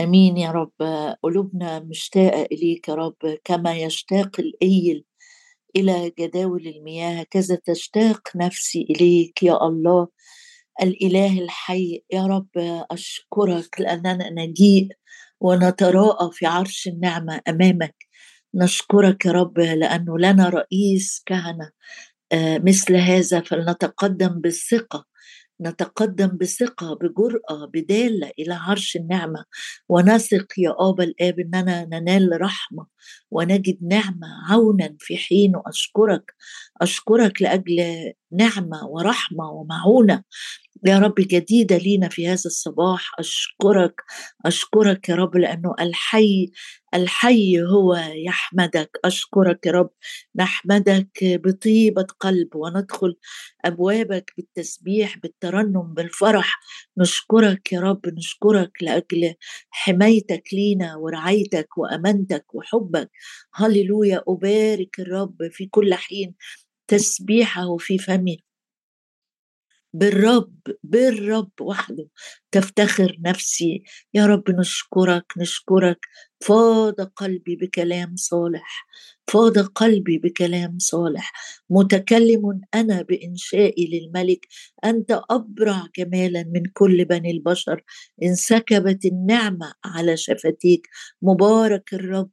أمين يا رب قلوبنا مشتاقة إليك يا رب كما يشتاق الايل إلى جداول المياه هكذا تشتاق نفسي إليك يا الله الإله الحي يا رب أشكرك لأننا نجيء ونتراءى في عرش النعمة أمامك. نشكرك يا رب لأنه لنا رئيس كهنة آه، مثل هذا فلنتقدم بالثقة. نتقدم بثقة بجرأة بدالة إلى عرش النعمة. ونثق يا آبا الآب إننا ننال رحمة ونجد نعمة عونا في حين أشكرك. أشكرك لأجل نعمة ورحمة ومعونة. يا رب جديدة لينا في هذا الصباح. أشكرك أشكرك يا رب لأنه الحي الحي هو يحمدك. أشكرك يا رب نحمدك بطيبة قلب وندخل أبوابك بالتسبيح بالترنم بالفرح. نشكرك يا رب نشكرك لأجل حمايتك لينا ورعايتك وأمانتك وحبك. هللويا. أبارك الرب في كل حين. تسبيحه في فمي بالرب بالرب وحده. تفتخر نفسي. يا رب نشكرك نشكرك. فاض قلبي بكلام صالح. فاض قلبي بكلام صالح متكلم أنا بإنشائي للملك أنت أبرع جمالا من كل بني البشر انسكبت النعمة على شفتيك مبارك الرب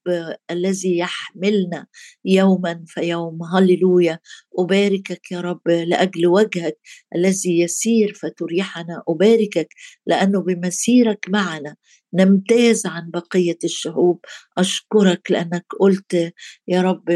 الذي يحملنا يوما فيوم هللويا أباركك يا رب لأجل وجهك الذي يسير فتريحنا أباركك لأنه بمسيرك معنا نمتاز عن بقية الشعوب. أشكرك لأنك قلت يا رب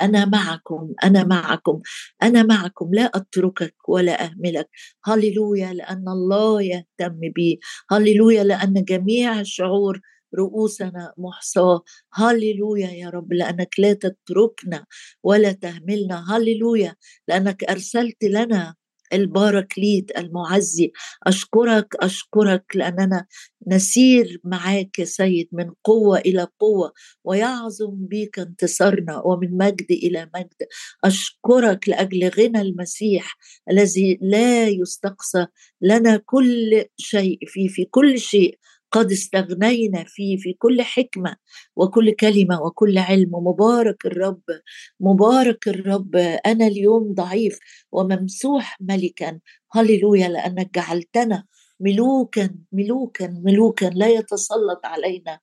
أنا معكم أنا معكم أنا معكم. لا أتركك ولا أهملك. هللويا لأن الله يهتم بي. هللويا لأن جميع الشعور رؤوسنا محصاة. هللويا يا رب لأنك لا تتركنا ولا تهملنا. هللويا لأنك أرسلت لنا الباركليت المعزي. أشكرك أشكرك لأننا نسير معاك يا سيد من قوة إلى قوة ويعظم بك انتصارنا ومن مجد إلى مجد. أشكرك لأجل غنى المسيح الذي لا يستقصى لنا كل شيء فيه في كل شيء. قد استغنينا فيه في كل حكمة وكل كلمة وكل علم. مبارك الرب مبارك الرب أنا اليوم ضعيف وممسوح ملكا. هللويا لأنك جعلتنا ملوكا ملوكا ملوكا لا يتسلط علينا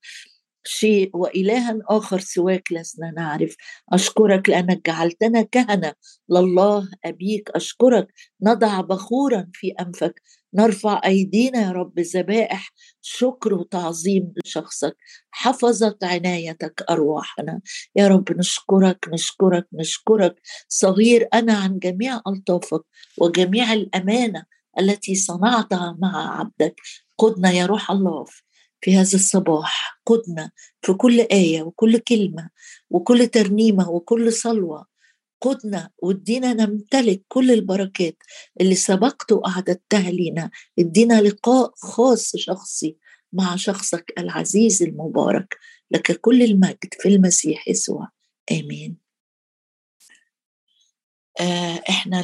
شيء وإلها آخر سواك لسنا نعرف. أشكرك لأنك جعلتنا كهنة. لله أبيك أشكرك. نضع بخورا في أنفك. نرفع أيدينا يا رب ذبائح شكر وتعظيم لشخصك. حفظت عنايتك أرواحنا. يا رب نشكرك نشكرك نشكرك. صغير أنا عن جميع ألطافك وجميع الأمانة التي صنعتها مع عبدك. قدنا يا روح الله في هذا الصباح. قدنا في كل آية وكل كلمة وكل ترنيمة وكل صلوة. قدنا وادينا نمتلك كل البركات اللي سبقت وأعددتها لينا. ادينا لقاء خاص شخصي مع شخصك العزيز المبارك. لك كل المجد في المسيح يسوع. آمين. آه، إحنا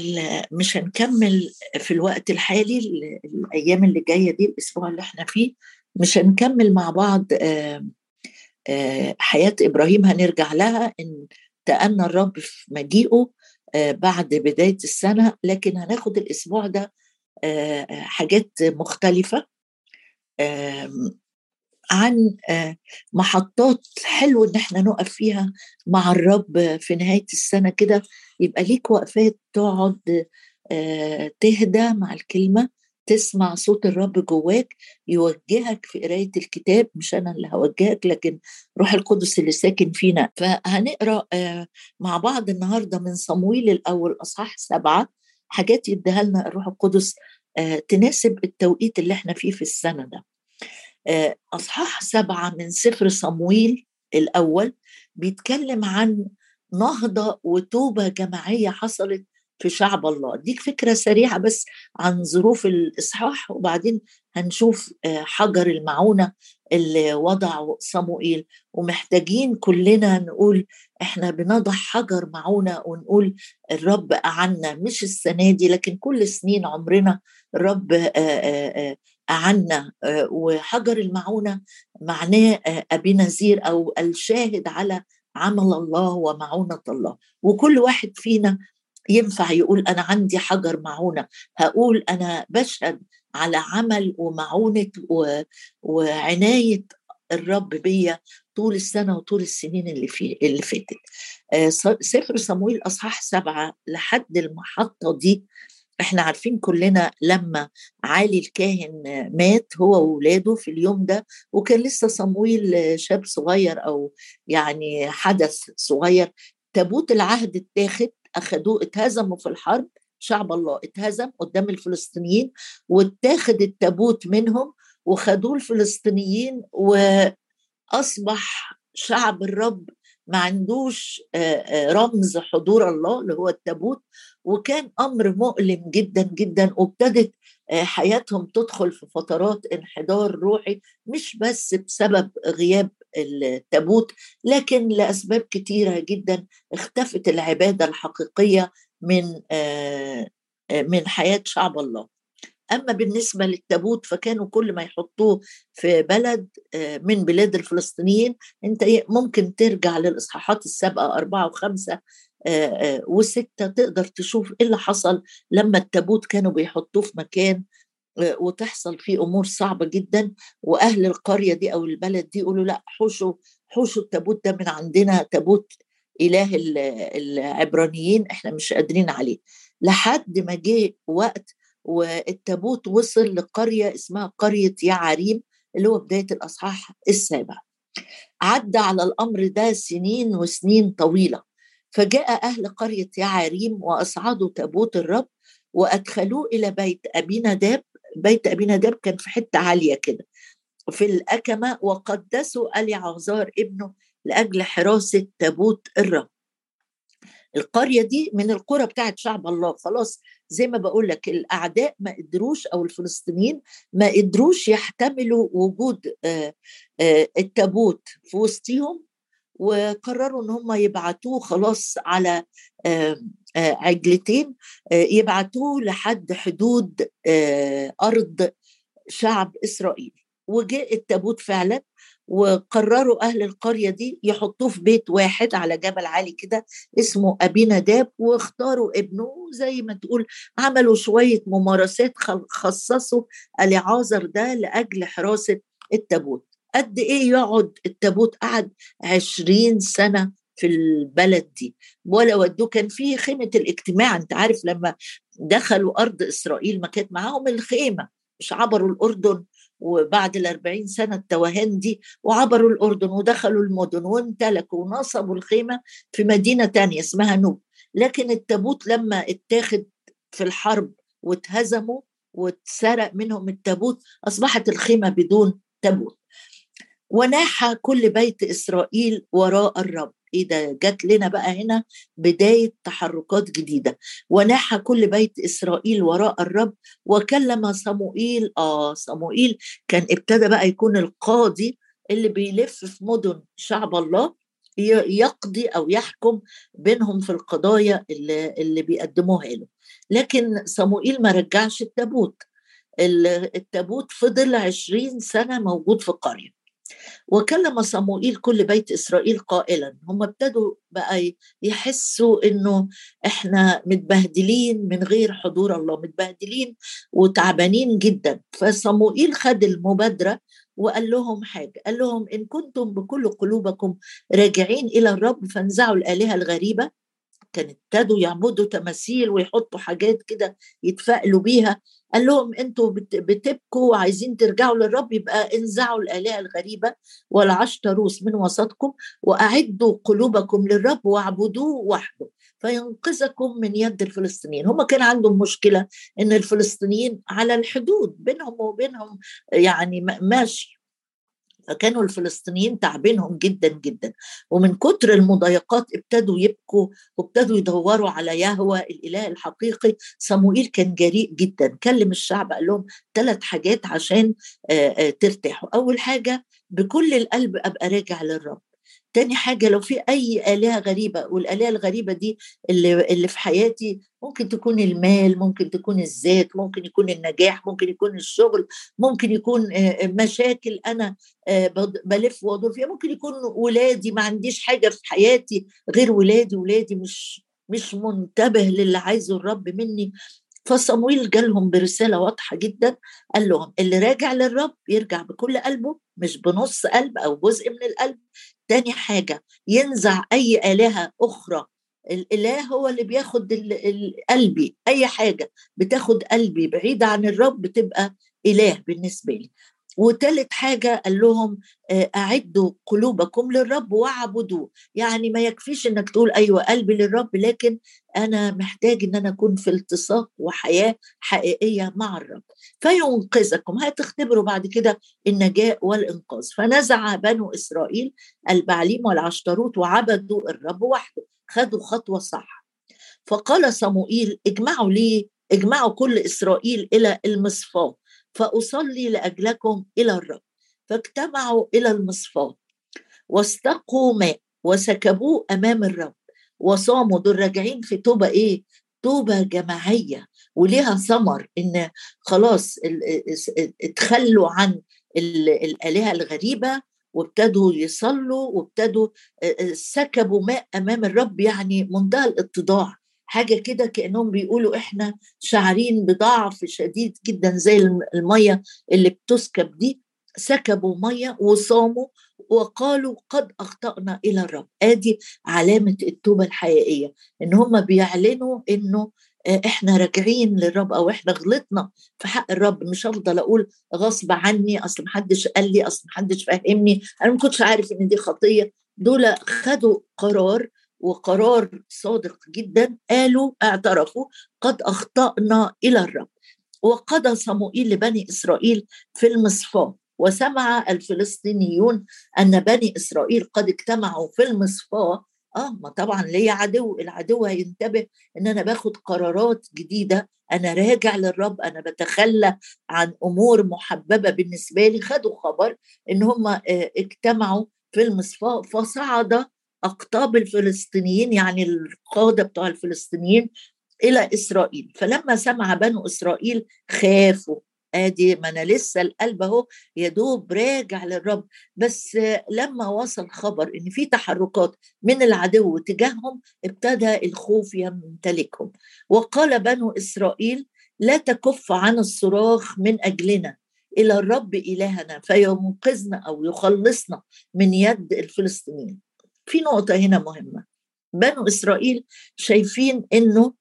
مش هنكمل في الوقت الحالي الأيام اللي جاية دي الأسبوع اللي إحنا فيه. مش هنكمل مع بعض آه، آه، حياة إبراهيم. هنرجع لها إن تأنى الرب في مجيئه آه، بعد بداية السنة لكن هناخد الأسبوع ده حاجات مختلفة عن محطات حلو إن إحنا نقف فيها مع الرب في نهاية السنة كده. يبقى ليك وقفات تقعد تهدى مع الكلمة. تسمع صوت الرب جواك يوجهك في قراية الكتاب مش أنا اللي هوجهك لكن روح القدس اللي ساكن فينا. فهنقرأ آه، مع بعض النهارده من صمويل الأول أصحاح سبعة حاجات يديها لنا الروح القدس آه، تناسب التوقيت اللي إحنا فيه في السنة ده. آه، أصحاح سبعة من سفر صمويل الأول بيتكلم عن نهضة وتوبة جماعية حصلت في شعب الله. أديك فكرة سريعة بس عن ظروف الإصحاح وبعدين هنشوف آه، حجر المعونة اللي وضعه صموئيل. ومحتاجين كلنا نقول إحنا بنضع حجر معونة ونقول الرب اعنا مش السنة دي لكن كل سنين عمرنا الرب آه، آه، عنا وحجر المعونة معناه أبي نذير أو الشاهد على عمل الله ومعونة الله. وكل واحد فينا ينفع يقول أنا عندي حجر معونة هقول أنا بشهد على عمل ومعونة وعناية الرب بيا طول السنة وطول السنين اللي فيه اللي فاتت. آه، سفر صمويل أصحاح سبعة لحد المحطة دي إحنا عارفين كلنا لما علي الكاهن مات هو وولاده في اليوم ده وكان لسه صمويل شاب صغير أو يعني حدث صغير تابوت العهد اتاخد اخذوه اتهزموا في الحرب شعب الله اتهزم قدام الفلسطينيين واتاخد التابوت منهم وخدوه الفلسطينيين وأصبح شعب الرب ما عندوش رمز حضور الله اللي هو التابوت. وكان أمر مؤلم جدا جدا وابتدت حياتهم تدخل في فترات انحدار روحي مش بس بسبب غياب التابوت لكن لأسباب كثيره جدا اختفت العبادة الحقيقية من من حياة شعب الله. أما بالنسبة للتابوت فكانوا كل ما يحطوه في بلد من بلاد الفلسطينيين أنت ممكن ترجع للإصحاحات السابقة أربعة وخمسة وستة تقدر تشوف إيه اللي حصل لما التابوت كانوا بيحطوه في مكان وتحصل فيه أمور صعبة جدا وأهل القرية دي أو البلد دي يقولوا لأ حوشوا حوشوا التابوت ده من عندنا تابوت إله العبرانيين إحنا مش قادرين عليه. لحد ما جه وقت والتابوت وصل لقرية اسمها قرية يعريم اللي هو بداية الأصحاح السابع. عدى على الأمر ده سنين وسنين طويلة. فجاء أهل قرية يعريم وأصعدوا تابوت الرب وأدخلوه إلى بيت ابي نداب بيت أبي نداب كان في حتة عالية كده في الأكمة وقدسوا أليعازار ابنه لأجل حراسة تابوت الرب. القرية دي من القرى بتاعت شعب الله. خلاص زي ما بقول لك الأعداء ما قدروش أو الفلسطينيين ما قدروش يحتملوا وجود التابوت في وسطهم وقرروا إن هم يبعتوه خلاص على عجلتين يبعتوه لحد حدود أرض شعب إسرائيل. وجاء التابوت فعلا وقرروا أهل القرية دي يحطوه في بيت واحد على جبل عالي كده اسمه أبي نداب واختاروا ابنه زي ما تقول عملوا شوية ممارسات خصصوا اليعازر ده لأجل حراسة التابوت. قد إيه يقعد التابوت؟ قعد عشرين سنة في البلد دي. ولا ودوه كان في خيمة الاجتماع أنت عارف لما دخلوا أرض إسرائيل ما كانت معاهم الخيمة مش عبروا الأردن وبعد الأربعين سنة التوهان دي وعبروا الأردن ودخلوا المدن وامتلكوا ونصبوا الخيمة في مدينة تانية اسمها نوب. لكن التابوت لما اتاخد في الحرب واتهزموا واتسرق منهم التابوت أصبحت الخيمة بدون تابوت. وناح كل بيت إسرائيل وراء الرب. إيه ده؟ جات لنا بقى هنا بداية تحركات جديدة. وناح كل بيت إسرائيل وراء الرب وكلم صموئيل. آه صموئيل كان ابتدى بقى يكون القاضي اللي بيلف في مدن شعب الله يقضي أو يحكم بينهم في القضايا اللي, اللي بيقدموها له. لكن صموئيل ما رجعش التابوت. التابوت فضل عشرين سنة موجود في القرية وكلم صموئيل كل بيت إسرائيل قائلا. هم ابتدوا بقى يحسوا إنه إحنا متبهدلين من غير حضور الله متبهدلين وتعبانين جدا. فصموئيل خد المبادرة وقال لهم حاجة قال لهم إن كنتم بكل قلوبكم راجعين إلى الرب فانزعوا الآلهة الغريبة كان ابتدوا يعبدوا تماثيل ويحطوا حاجات كده يتفائلوا بيها. قال لهم أنتوا بتبكوا وعايزين ترجعوا للرب يبقى انزعوا الآلهة الغريبة والعشتروس من وسطكم وأعدوا قلوبكم للرب واعبدوه وحده فينقذكم من يد الفلسطينيين. هم كان عندهم مشكلة إن الفلسطينيين على الحدود بينهم وبينهم يعني ماشي. فكانوا الفلسطينيين تعبينهم جدا جدا. ومن كتر المضايقات ابتدوا يبكوا وابتدوا يدوروا على يهوى الإله الحقيقي. صموئيل كان جريء جدا. كلم الشعب قال لهم ثلاث حاجات عشان ترتاحوا. أول حاجة بكل القلب أبقى راجع للرب. تاني حاجة لو في أي آلهة غريبة والآلهة الغريبة دي اللي, اللي في حياتي ممكن تكون المال ممكن تكون الذات ممكن يكون النجاح ممكن يكون الشغل ممكن يكون مشاكل أنا بلف وأدور فيها ممكن يكون ولادي ما عنديش حاجة في حياتي غير ولادي ولادي مش مش منتبه للي عايزه الرب مني. فصمويل جالهم برسالة واضحة جدا قال لهم اللي راجع للرب يرجع بكل قلبه مش بنص قلب أو جزء من القلب تاني حاجة ينزع أي آلهة أخرى الإله هو اللي بياخد قلبي أي حاجة بتاخد قلبي بعيده عن الرب بتبقى إله بالنسبة لي. وتالت حاجة قال لهم أعدوا قلوبكم للرب وأعبدوه. يعني ما يكفيش أنك تقول أيوة قلبي للرب لكن أنا محتاج أن أنا أكون في التصاق وحياة حقيقية مع الرب. فينقذكم. هتختبروا بعد كده النجاة والإنقاذ. فنزع بنو إسرائيل البعليم والعشتروت وعبدوا الرب وحده. خدوا خطوة صح. فقال صموئيل اجمعوا لي اجمعوا كل إسرائيل إلى المصفاه فأصلي لأجلكم إلى الرب. فاجتمعوا إلى المصفاة واستقوا ماء وسكبوه أمام الرب. وصاموا دول راجعين في توبة إيه؟ توبة جماعية. وليها ثمر إن خلاص اتخلوا عن الآلهة الغريبة وابتدوا يصلوا وابتدوا سكبوا ماء أمام الرب يعني منتهى الاتضاع. حاجة كده كأنهم بيقولوا إحنا شاعرين بضعف شديد جدا زي المية اللي بتسكب دي. سكبوا مية وصاموا وقالوا قد أخطأنا إلى الرب. آدي علامة التوبة الحقيقية إن هم بيعلنوا إنه آه، إحنا راجعين للرب أو إحنا غلطنا في حق الرب. مش هفضل أقول غصب عني أصل محدش قال لي أصل محدش فهمني. أنا ما كنتش عارف إن دي خطية. دول خدوا قرار وقرار صادق جدا قالوا اعترفوا قد أخطأنا إلى الرب. وقضى صموئيل لبني إسرائيل في المصفاه وسمع الفلسطينيون أن بني إسرائيل قد اجتمعوا في المصفاه آه ما طبعا ليا عدو العدو هينتبه إن أنا باخد قرارات جديدة. أنا راجع للرب أنا بتخلى عن أمور محببة بالنسبة لي. خدوا خبر إن هم آه، اجتمعوا في المصفاه فصعد أقطاب الفلسطينيين يعني القادة بتوع الفلسطينيين إلى إسرائيل. فلما سمع بنو إسرائيل خافوا. آدي ما أنا لسه القلب أهو يا دوب راجع للرب. بس لما وصل خبر إن في تحركات من العدو تجاههم ابتدى الخوف يمتلكهم. وقال بنو إسرائيل لا تكف عن الصراخ من أجلنا. إلى الرب إلهنا فينقذنا أو يخلصنا من يد الفلسطينيين. في نقطة هنا مهمة. بنو إسرائيل شايفين إنه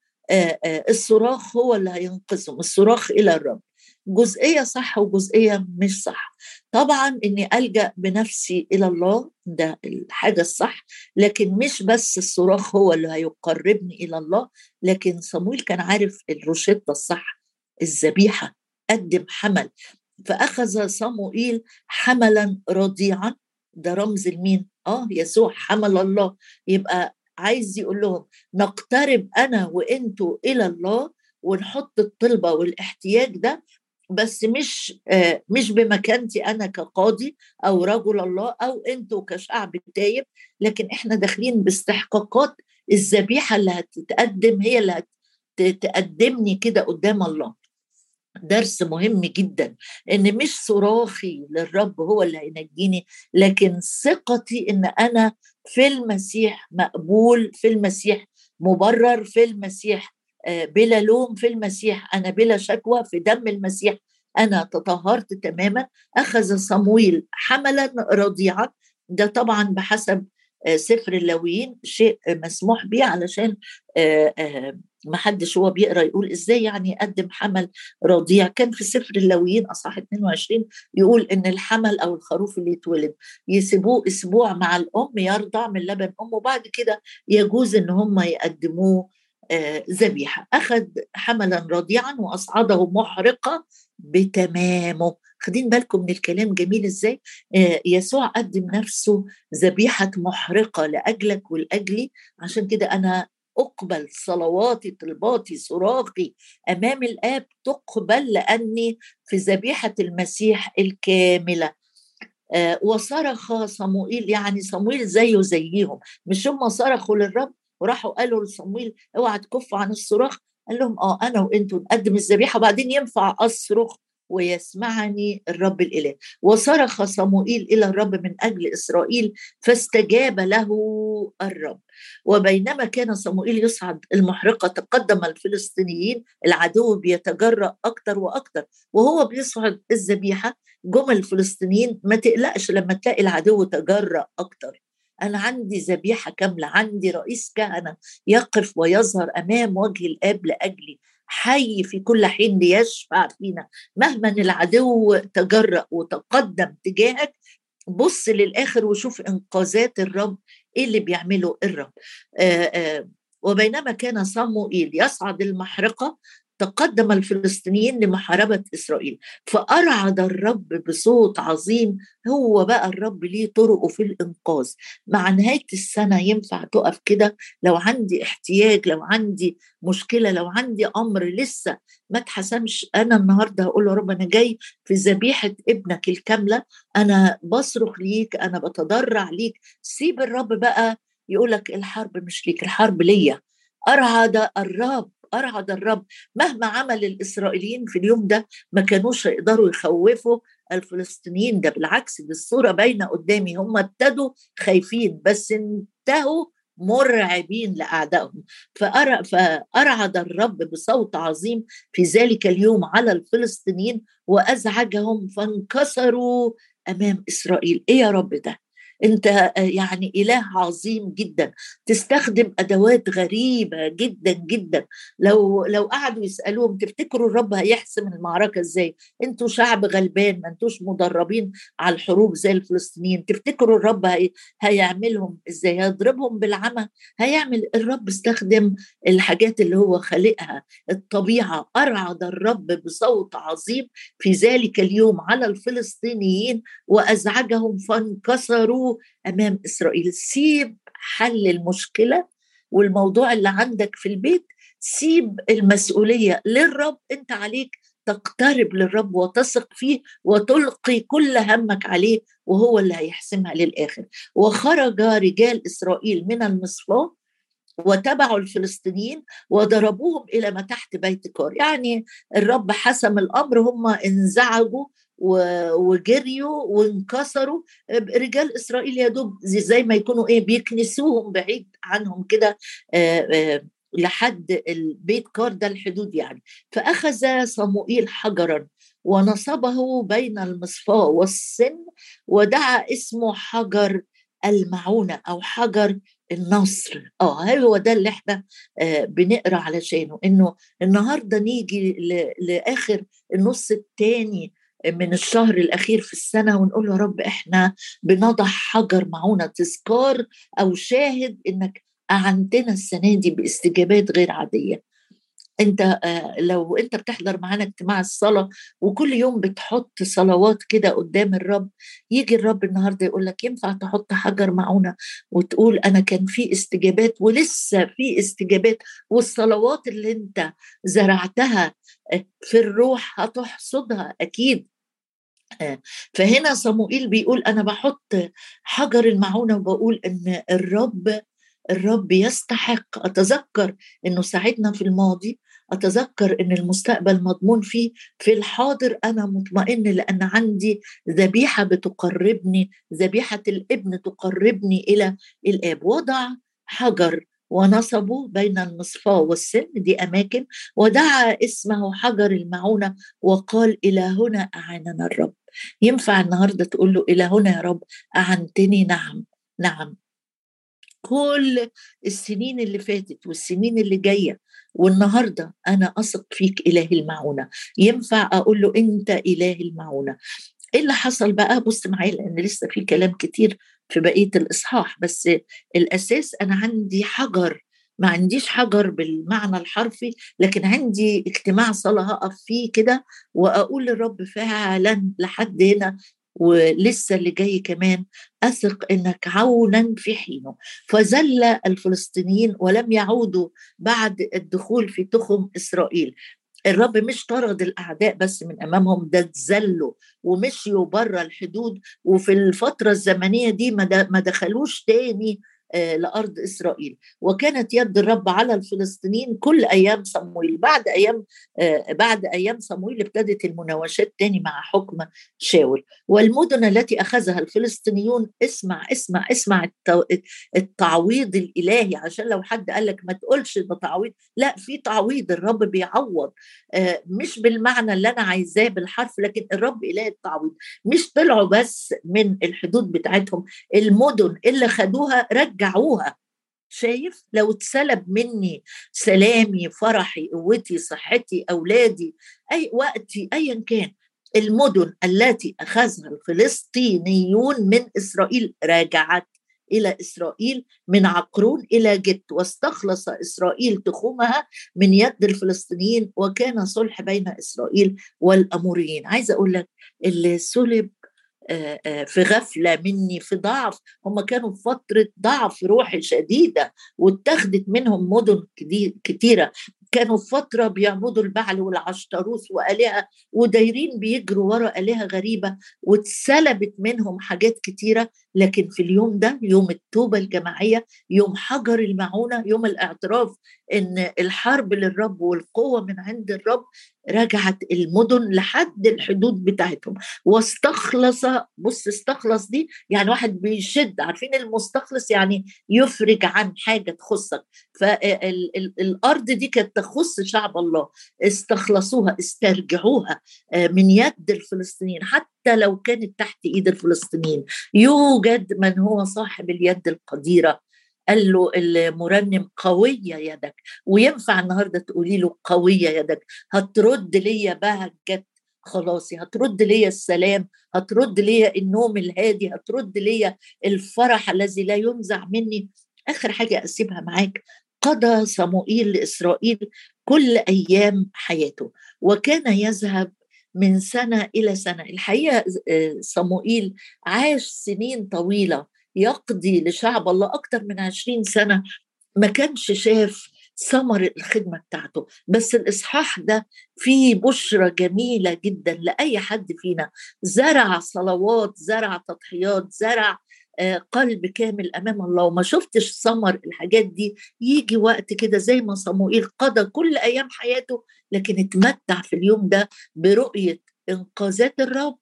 الصراخ هو اللي هينقذهم الصراخ إلى الرب. جزئية صح وجزئية مش صح. طبعا إني ألجأ بنفسي إلى الله ده الحاجة الصح لكن مش بس الصراخ هو اللي هيقربني إلى الله لكن صمويل كان عارف الروشتة الصح الذبيحة قدم حمل. فأخذ صموئيل حملا رضيعا ده رمز لمين؟ آه يسوع حمل الله يبقى عايز يقول لهم نقترب أنا وأنتوا إلى الله ونحط الطلبة والاحتياج ده بس مش آه مش بمكانتي أنا كقاضي أو رجل الله أو أنتوا كشعب تايب لكن إحنا داخلين باستحقاقات الذبيحة اللي هتتقدم هي اللي هتقدمني كده قدام الله درس مهم جدا. إن مش صراخي للرب هو اللي هينجيني لكن ثقتي إن أنا في المسيح مقبول في المسيح مبرر في المسيح آه، بلا لوم في المسيح أنا بلا شكوى في دم المسيح أنا تطهرت تماما. أخذ صمويل حملا رضيعا. ده طبعا بحسب سفر اللاويين شيء مسموح به علشان آه، ما حدش هو بيقرأ يقول إزاي يعني يقدم حمل رضيع. كان في سفر اللاويين أصحاح 22 يقول إن الحمل أو الخروف اللي يتولد يسيبوه أسبوع مع الأم يرضع من لبن امه وبعد كده يجوز إن هم يقدموه ذبيحة. آه أخذ حملا رضيعا وأصعده محرقه بتمامه. خدين بالكم من الكلام جميل إزاي؟ آه يسوع قدم نفسه ذبيحة محرقة لأجلك ولأجلي. عشان كده أنا أقبل صلواتي طلباتي صراخي أمام الآب تقبل لأني في ذبيحة المسيح الكاملة. آه وصرخ صموئيل يعني صموئيل زيه زيهم. مش هم صرخوا للرب وراحوا قالوا لصموئيل اوعى تكف عن الصراخ. قال لهم آه أنا وانتوا نقدم الذبيحة وبعدين ينفع أصرخ ويسمعني الرب الإله. وصرخ صموئيل إلى الرب من أجل إسرائيل فاستجاب له الرب. وبينما كان صموئيل يصعد المحرقة تقدم الفلسطينيين العدو بيتجرأ أكثر وأكثر وهو بيصعد الذبيحة جم الفلسطينيين ما تقلقش لما تلاقي العدو تجرأ أكثر أنا عندي ذبيحة كاملة عندي رئيس كهنة يقف ويظهر أمام وجه الآب لأجلي حي في كل حين ليشفع فينا. مهما العدو تجرأ وتقدم تجاهك بص للآخر وشوف إنقاذات الرب إيه اللي بيعمله الرب. آآ آآ وبينما كان صموئيل يصعد المحرقة تقدم الفلسطينيين لمحاربة إسرائيل. فأرعد الرب بصوت عظيم هو بقى الرب ليه طرقه في الإنقاذ. مع نهاية السنة ينفع تقف كده؟ لو عندي احتياج لو عندي مشكلة لو عندي أمر لسه ما اتحسمش أنا النهاردة هقول له رب أنا جاي في ذبيحة ابنك الكاملة. أنا بصرخ ليك أنا بتضرع ليك. سيب الرب بقى يقولك الحرب مش ليك الحرب ليا. أرعد الرب أرعد الرب مهما عمل الإسرائيليين في اليوم ده ما كانوش يقدروا يخوفوا الفلسطينيين ده بالعكس دي الصورة باينة قدامي هم ابتدوا خايفين بس انتهوا مرعبين لأعدائهم. فأرعد الرب بصوت عظيم في ذلك اليوم على الفلسطينيين وأزعجهم فانكسروا أمام إسرائيل. إيه يا رب ده؟ أنت آه، يعني إله عظيم جدا. تستخدم أدوات غريبة جدا جدا. لو لو قعدوا يسألوهم تفتكروا الرب هيحسم المعركة إزاي؟ أنتوا شعب غلبان ما أنتوش مدربين على الحروب زي الفلسطينيين. تفتكروا الرب هي هيعملهم إزاي؟ هيضربهم بالعمى؟ هيعمل الرب استخدم الحاجات اللي هو خالقها. الطبيعة أرعد الرب بصوت عظيم في ذلك اليوم على الفلسطينيين وأزعجهم فانكسروا أمام إسرائيل. سيب حل المشكلة والموضوع اللي عندك في البيت سيب المسؤولية للرب. أنت عليك تقترب للرب وتثق فيه وتلقي كل همك عليه وهو اللي هيحسمها للآخر. وخرج رجال إسرائيل من المصفاة وتبعوا الفلسطينيين وضربوهم إلى ما تحت بيت كار يعني الرب حسم الأمر هم انزعجوا وجريوا وانكسروا. رجال إسرائيل يا دوب زي ما يكونوا إيه بيكنسوهم بعيد عنهم كده لحد البيت كار ده الحدود يعني. فأخذ صموئيل حجرا ونصبه بين المصفاة والسن ودعا اسمه حجر المعونة أو حجر النصر. آه هو ده اللي إحنا آه بنقرأ علشانه؟ إنه النهارده نيجي لآخر النص الثاني من الشهر الأخير في السنة ونقول يا رب إحنا بنضع حجر معونة تذكار أو شاهد إنك أعنتنا السنة دي باستجابات غير عادية. أنت آه، لو أنت بتحضر معانا اجتماع الصلاة وكل يوم بتحط صلوات كده قدام الرب يجي الرب النهارده يقول لك ينفع تحط حجر معونة وتقول أنا كان في استجابات ولسه في استجابات والصلوات اللي أنت زرعتها آه، في الروح هتحصدها أكيد. آه، فهنا صموئيل بيقول أنا بحط حجر المعونة وبقول إن الرب الرب يستحق. أتذكر إنه ساعدنا في الماضي. أتذكر إن المستقبل مضمون فيه. في الحاضر أنا مطمئن لأن عندي ذبيحة بتقربني. ذبيحة الابن تقربني إلى الآب. وضع حجر ونصبوا بين المصفاة والسن. دي أماكن. ودعا اسمه حجر المعونة وقال إلى هنا أعاننا الرب. ينفع النهاردة تقول له إلى هنا يا رب أعنتني نعم. نعم. كل السنين اللي فاتت والسنين اللي جاية والنهاردة أنا أثق فيك إله المعونة. ينفع أقول له أنت إله المعونة. إيه اللي حصل بقى بص معايا لأن لسه في كلام كتير في بقية الإصحاح بس الأساس أنا عندي حجر. ما عنديش حجر بالمعنى الحرفي لكن عندي اجتماع صلاة هقف فيه كده وأقول للرب فعلا لحد هنا ولسه اللي جاي كمان أثق إنك عونا في حينه. فزل الفلسطينيين ولم يعودوا بعد الدخول في تخم إسرائيل. الرب مش طرد الأعداء بس من أمامهم ده اتذلوا ومشيوا بره الحدود. وفي الفترة الزمنية دي ما دخلوش تاني لأرض إسرائيل. وكانت يد الرب على الفلسطينيين كل أيام صمويل بعد أيام آه، بعد أيام صمويل ابتدت المناوشات تاني مع حكم شاول. والمدن التي أخذها الفلسطينيون اسمع اسمع اسمع التعويض الإلهي عشان لو حد قال لك ما تقولش ده تعويض لا في تعويض الرب بيعوض. آه، مش بالمعنى اللي أنا عايزاه بالحرف لكن الرب إله التعويض. مش طلعوا بس من الحدود بتاعتهم المدن اللي خدوها رجع رجعوها شايف؟ لو اتسلب مني سلامي فرحي قوتي صحتي أولادي أي وقتي ايا كان المدن التي اخذها الفلسطينيون من إسرائيل راجعت إلى إسرائيل من عقرون إلى جت واستخلص إسرائيل تخومها من يد الفلسطينيين وكان صلح بين إسرائيل والأموريين. عايزة أقول لك اللي سلب في غفلة مني في ضعف. هم كانوا في فترة ضعف روحي شديدة واتخذت منهم مدن كتيرة. كانوا في فترة بيعبدوا البعل والعشتروس وآلهة ودايرين بيجروا ورا آلهة غريبة واتسلبت منهم حاجات كتيرة. لكن في اليوم ده يوم التوبة الجماعية يوم حجر المعونة يوم الاعتراف إن الحرب للرب والقوة من عند الرب رجعت المدن لحد الحدود بتاعتهم. واستخلص بص استخلص دي يعني واحد بيشد عارفين المستخلص يعني يفرج عن حاجة تخصك. فالأرض دي كانت تخص شعب الله. استخلصوها استرجعوها آه، من يد الفلسطينيين. حتى لو كانت تحت إيد الفلسطينيين. يوجد من هو صاحب اليد القديرة. قال له المرنم قوية يدك وينفع النهاردة تقولي له قوية يدك هترد ليا بهجة خلاصي هترد ليا السلام هترد ليا النوم الهادي هترد ليا الفرح الذي لا ينزع مني. آخر حاجة أسيبها معاك قضى صموئيل لإسرائيل كل أيام حياته وكان يذهب من سنة إلى سنة. الحقيقة آه، صموئيل عاش سنين طويلة يقضي لشعب الله أكثر من عشرين سنة ما كانش شاف ثمر الخدمة بتاعته. بس الإصحاح ده فيه بشرة جميلة جدا لأي حد فينا. زرع صلوات زرع تضحيات زرع آه، قلب كامل أمام الله. وما شفتش ثمر الحاجات دي يجي وقت كده زي ما صموئيل قضى كل أيام حياته لكن اتمتع في اليوم ده برؤية إنقاذات الرب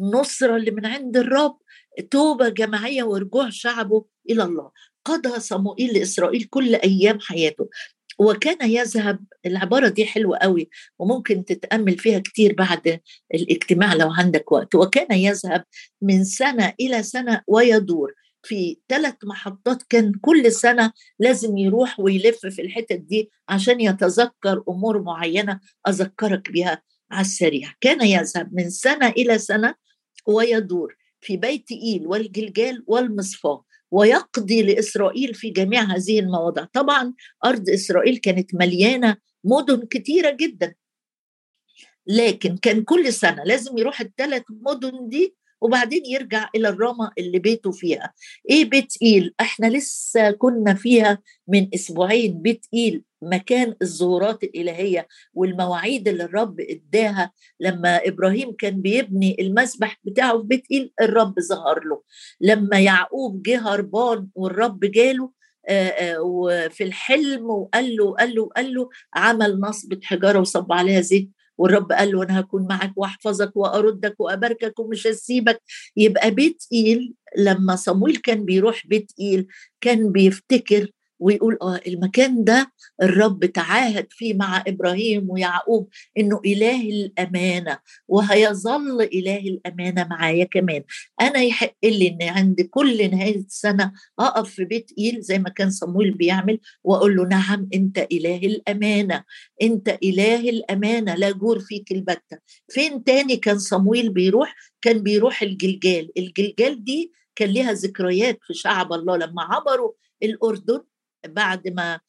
نصرة اللي من عند الرب توبة جماعية ورجوع شعبه إلى الله. قضى صموئيل لإسرائيل كل أيام حياته. وكان يذهب العبارة دي حلوة قوي وممكن تتأمل فيها كتير بعد الاجتماع لو عندك وقت. وكان يذهب من سنة إلى سنة ويدور. في ثلاث محطات كان كل سنة لازم يروح ويلف في الحتت دي عشان يتذكر أمور معينة أذكرك بها على السريع. كان يذهب من سنة إلى سنة ويدور. في بيت إيل والجلجال والمصفاه ويقضي لإسرائيل في جميع هذه المواضع. طبعا أرض إسرائيل كانت مليانة مدن كتيرة جدا. لكن كان كل سنة لازم يروح الثلاث مدن دي وبعدين يرجع إلى الرامه اللي بيته فيها. إيه بيت إيل؟ إحنا لسه كنا فيها من أسبوعين. بيت إيل مكان الظهورات الإلهية والمواعيد اللي الرب إداها لما إبراهيم كان بيبني المسبح بتاعه في بيت إيل الرب ظهر له. لما يعقوب جه هربان والرب جاله وفي الحلم وقال له قال له قال له عمل نصبة حجاره وصب عليها زيت والرب قال له أنا هكون معك وأحفظك وأردك وأباركك ومش هسيبك. يبقى بيت إيل لما صمويل كان بيروح بيت إيل كان بيفتكر ويقول آه المكان ده الرب تعاهد فيه مع إبراهيم ويعقوب إنه إله الأمانة وهيظل إله الأمانة معايا كمان. أنا يحق لي ان عند كل نهاية سنه أقف في بيت إيل زي ما كان صمويل بيعمل وأقول له نعم أنت إله الأمانة أنت إله الأمانة لا جور فيك البتة. فين تاني كان صمويل بيروح؟ كان بيروح الجلجال. الجلجال دي كان ليها ذكريات في شعب الله لما عبروا الأردن بعد ما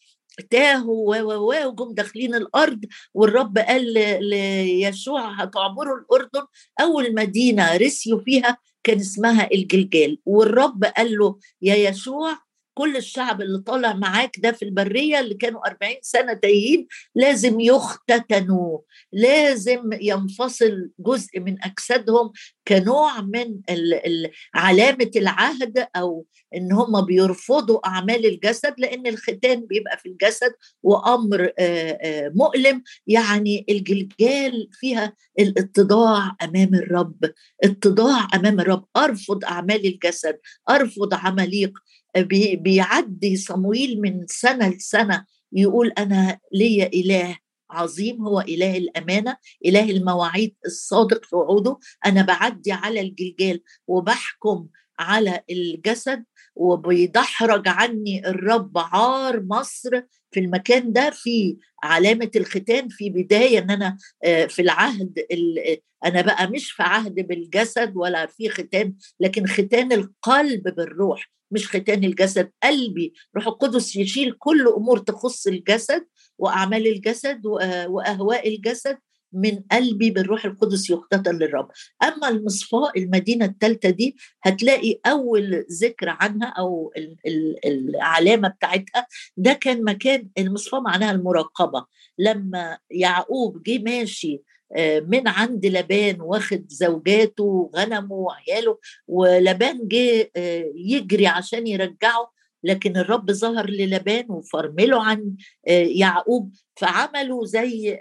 تاهوا و و وجم داخلين الأرض والرب قال ليشوع هتعبروا الأردن. أول مدينة رسيوا فيها كان اسمها الجلجال والرب قال له يا يشوع كل الشعب اللي طالع معاك ده في البرية اللي كانوا 40 سنة تايهين لازم يختتنوا لازم ينفصل جزء من أجسادهم كنوع من علامة العهد أو إن هم بيرفضوا أعمال الجسد لأن الختان بيبقى في الجسد وأمر مؤلم. يعني الجلجال فيها الإتضاع أمام الرب إتضاع أمام الرب. أرفض أعمال الجسد أرفض عماليق. بيعدي صمويل من سنة لسنة يقول أنا ليا إله عظيم هو إله الأمانة إله المواعيد الصادق في وعوده أنا بعدي على الجلجال وبحكم على الجسد وبيدحرج عني الرب عار مصر في المكان ده في علامة الختان في بداية إن أنا آه، في العهد أنا بقى مش في عهد بالجسد ولا في ختان لكن ختان القلب بالروح. مش ختان الجسد قلبي روح القدس يشيل كل أمور تخص الجسد وأعمال الجسد وأهواء الجسد من قلبي بالروح القدس يختتن للرب. أما المصفاء المدينة الثالثه دي هتلاقي أول ذكر عنها أو العلامة بتاعتها ده كان مكان المصفاء معناها المراقبة. لما يعقوب جه ماشي من عند لبان واخد زوجاته وغنمه وعياله ولبان جه آه، يجري عشان يرجعه لكن الرب ظهر للبان وفرمله عن آه، يعقوب فعملوا زي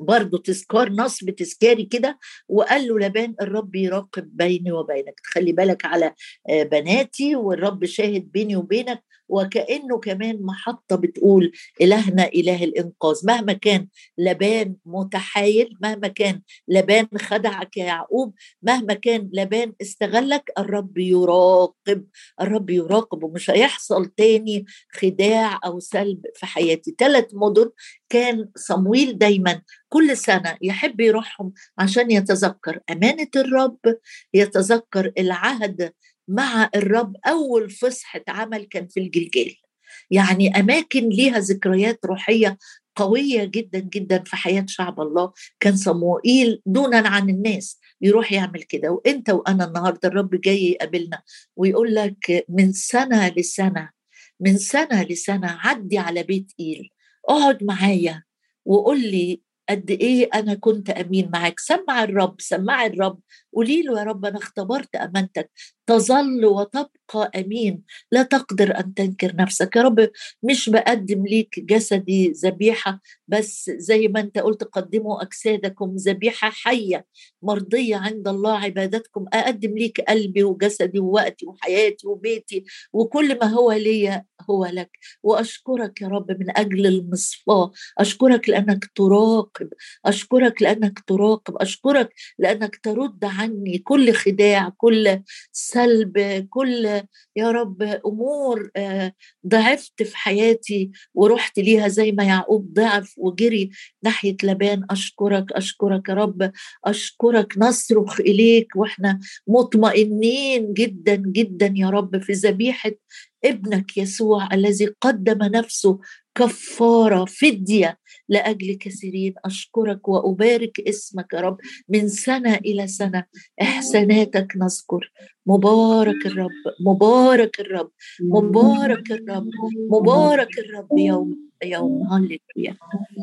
برضه تذكار نصب تذكاري كده وقال له لبان الرب يراقب بيني وبينك خلي بالك على بناتي والرب شاهد بيني وبينك وكأنه كمان محطة بتقول إلهنا إله الإنقاذ. مهما كان لبان متحايل مهما كان لبان خدعك يا يعقوب مهما كان لبان استغلك الرب يراقب الرب يراقب ومش هيحصل تاني خداع أو سلب في حياتي. ثلاث مدن كان صمويل دايما كل سنة يحب يروحهم عشان يتذكر أمانة الرب يتذكر العهد مع الرب أول فصحة عمل كان في الجلجال. يعني أماكن ليها ذكريات روحية قوية جدا جدا في حياة شعب الله. كان صموئيل دونا عن الناس يروح يعمل كده. وإنت وأنا النهارده الرب جاي يقابلنا ويقول لك من سنة لسنة من سنة لسنة عدي على بيت إيل. اقعد معايا وقول لي قد إيه أنا كنت أمين معاك. سمع الرب سمع الرب. قولي له يا رب أنا اختبرت أمانتك. تظل وتبقى أمين. لا تقدر أن تنكر نفسك. يا رب مش بقدم ليك جسدي ذبيحة بس زي ما أنت قلت قدموا أجسادكم ذبيحة حية مرضية عند الله عبادتكم. أقدم ليك قلبي وجسدي ووقتي وحياتي وبيتي وكل ما هو لي هو لك. وأشكرك يا رب من أجل المصفاة. أشكرك لأنك تراقب. أشكرك لأنك تراقب. أشكرك لأنك ترد عني كل خداع كل سلب كل يا رب أمور آه، ضعفت في حياتي ورحت ليها زي ما يعقوب ضعف وجري ناحية لبان. أشكرك أشكرك يا رب أشكرك نصرخ إليك وإحنا مطمئنين جدا جدا يا رب في ذبيحة ابنك يسوع الذي قدم نفسه كفارة فديه لاجل كثيرين أشكرك وأبارك اسمك يا رب من سنة إلى سنة. إحساناتك نذكر. مبارك الرب مبارك الرب مبارك الرب مبارك الرب يوم يوم. هللويا.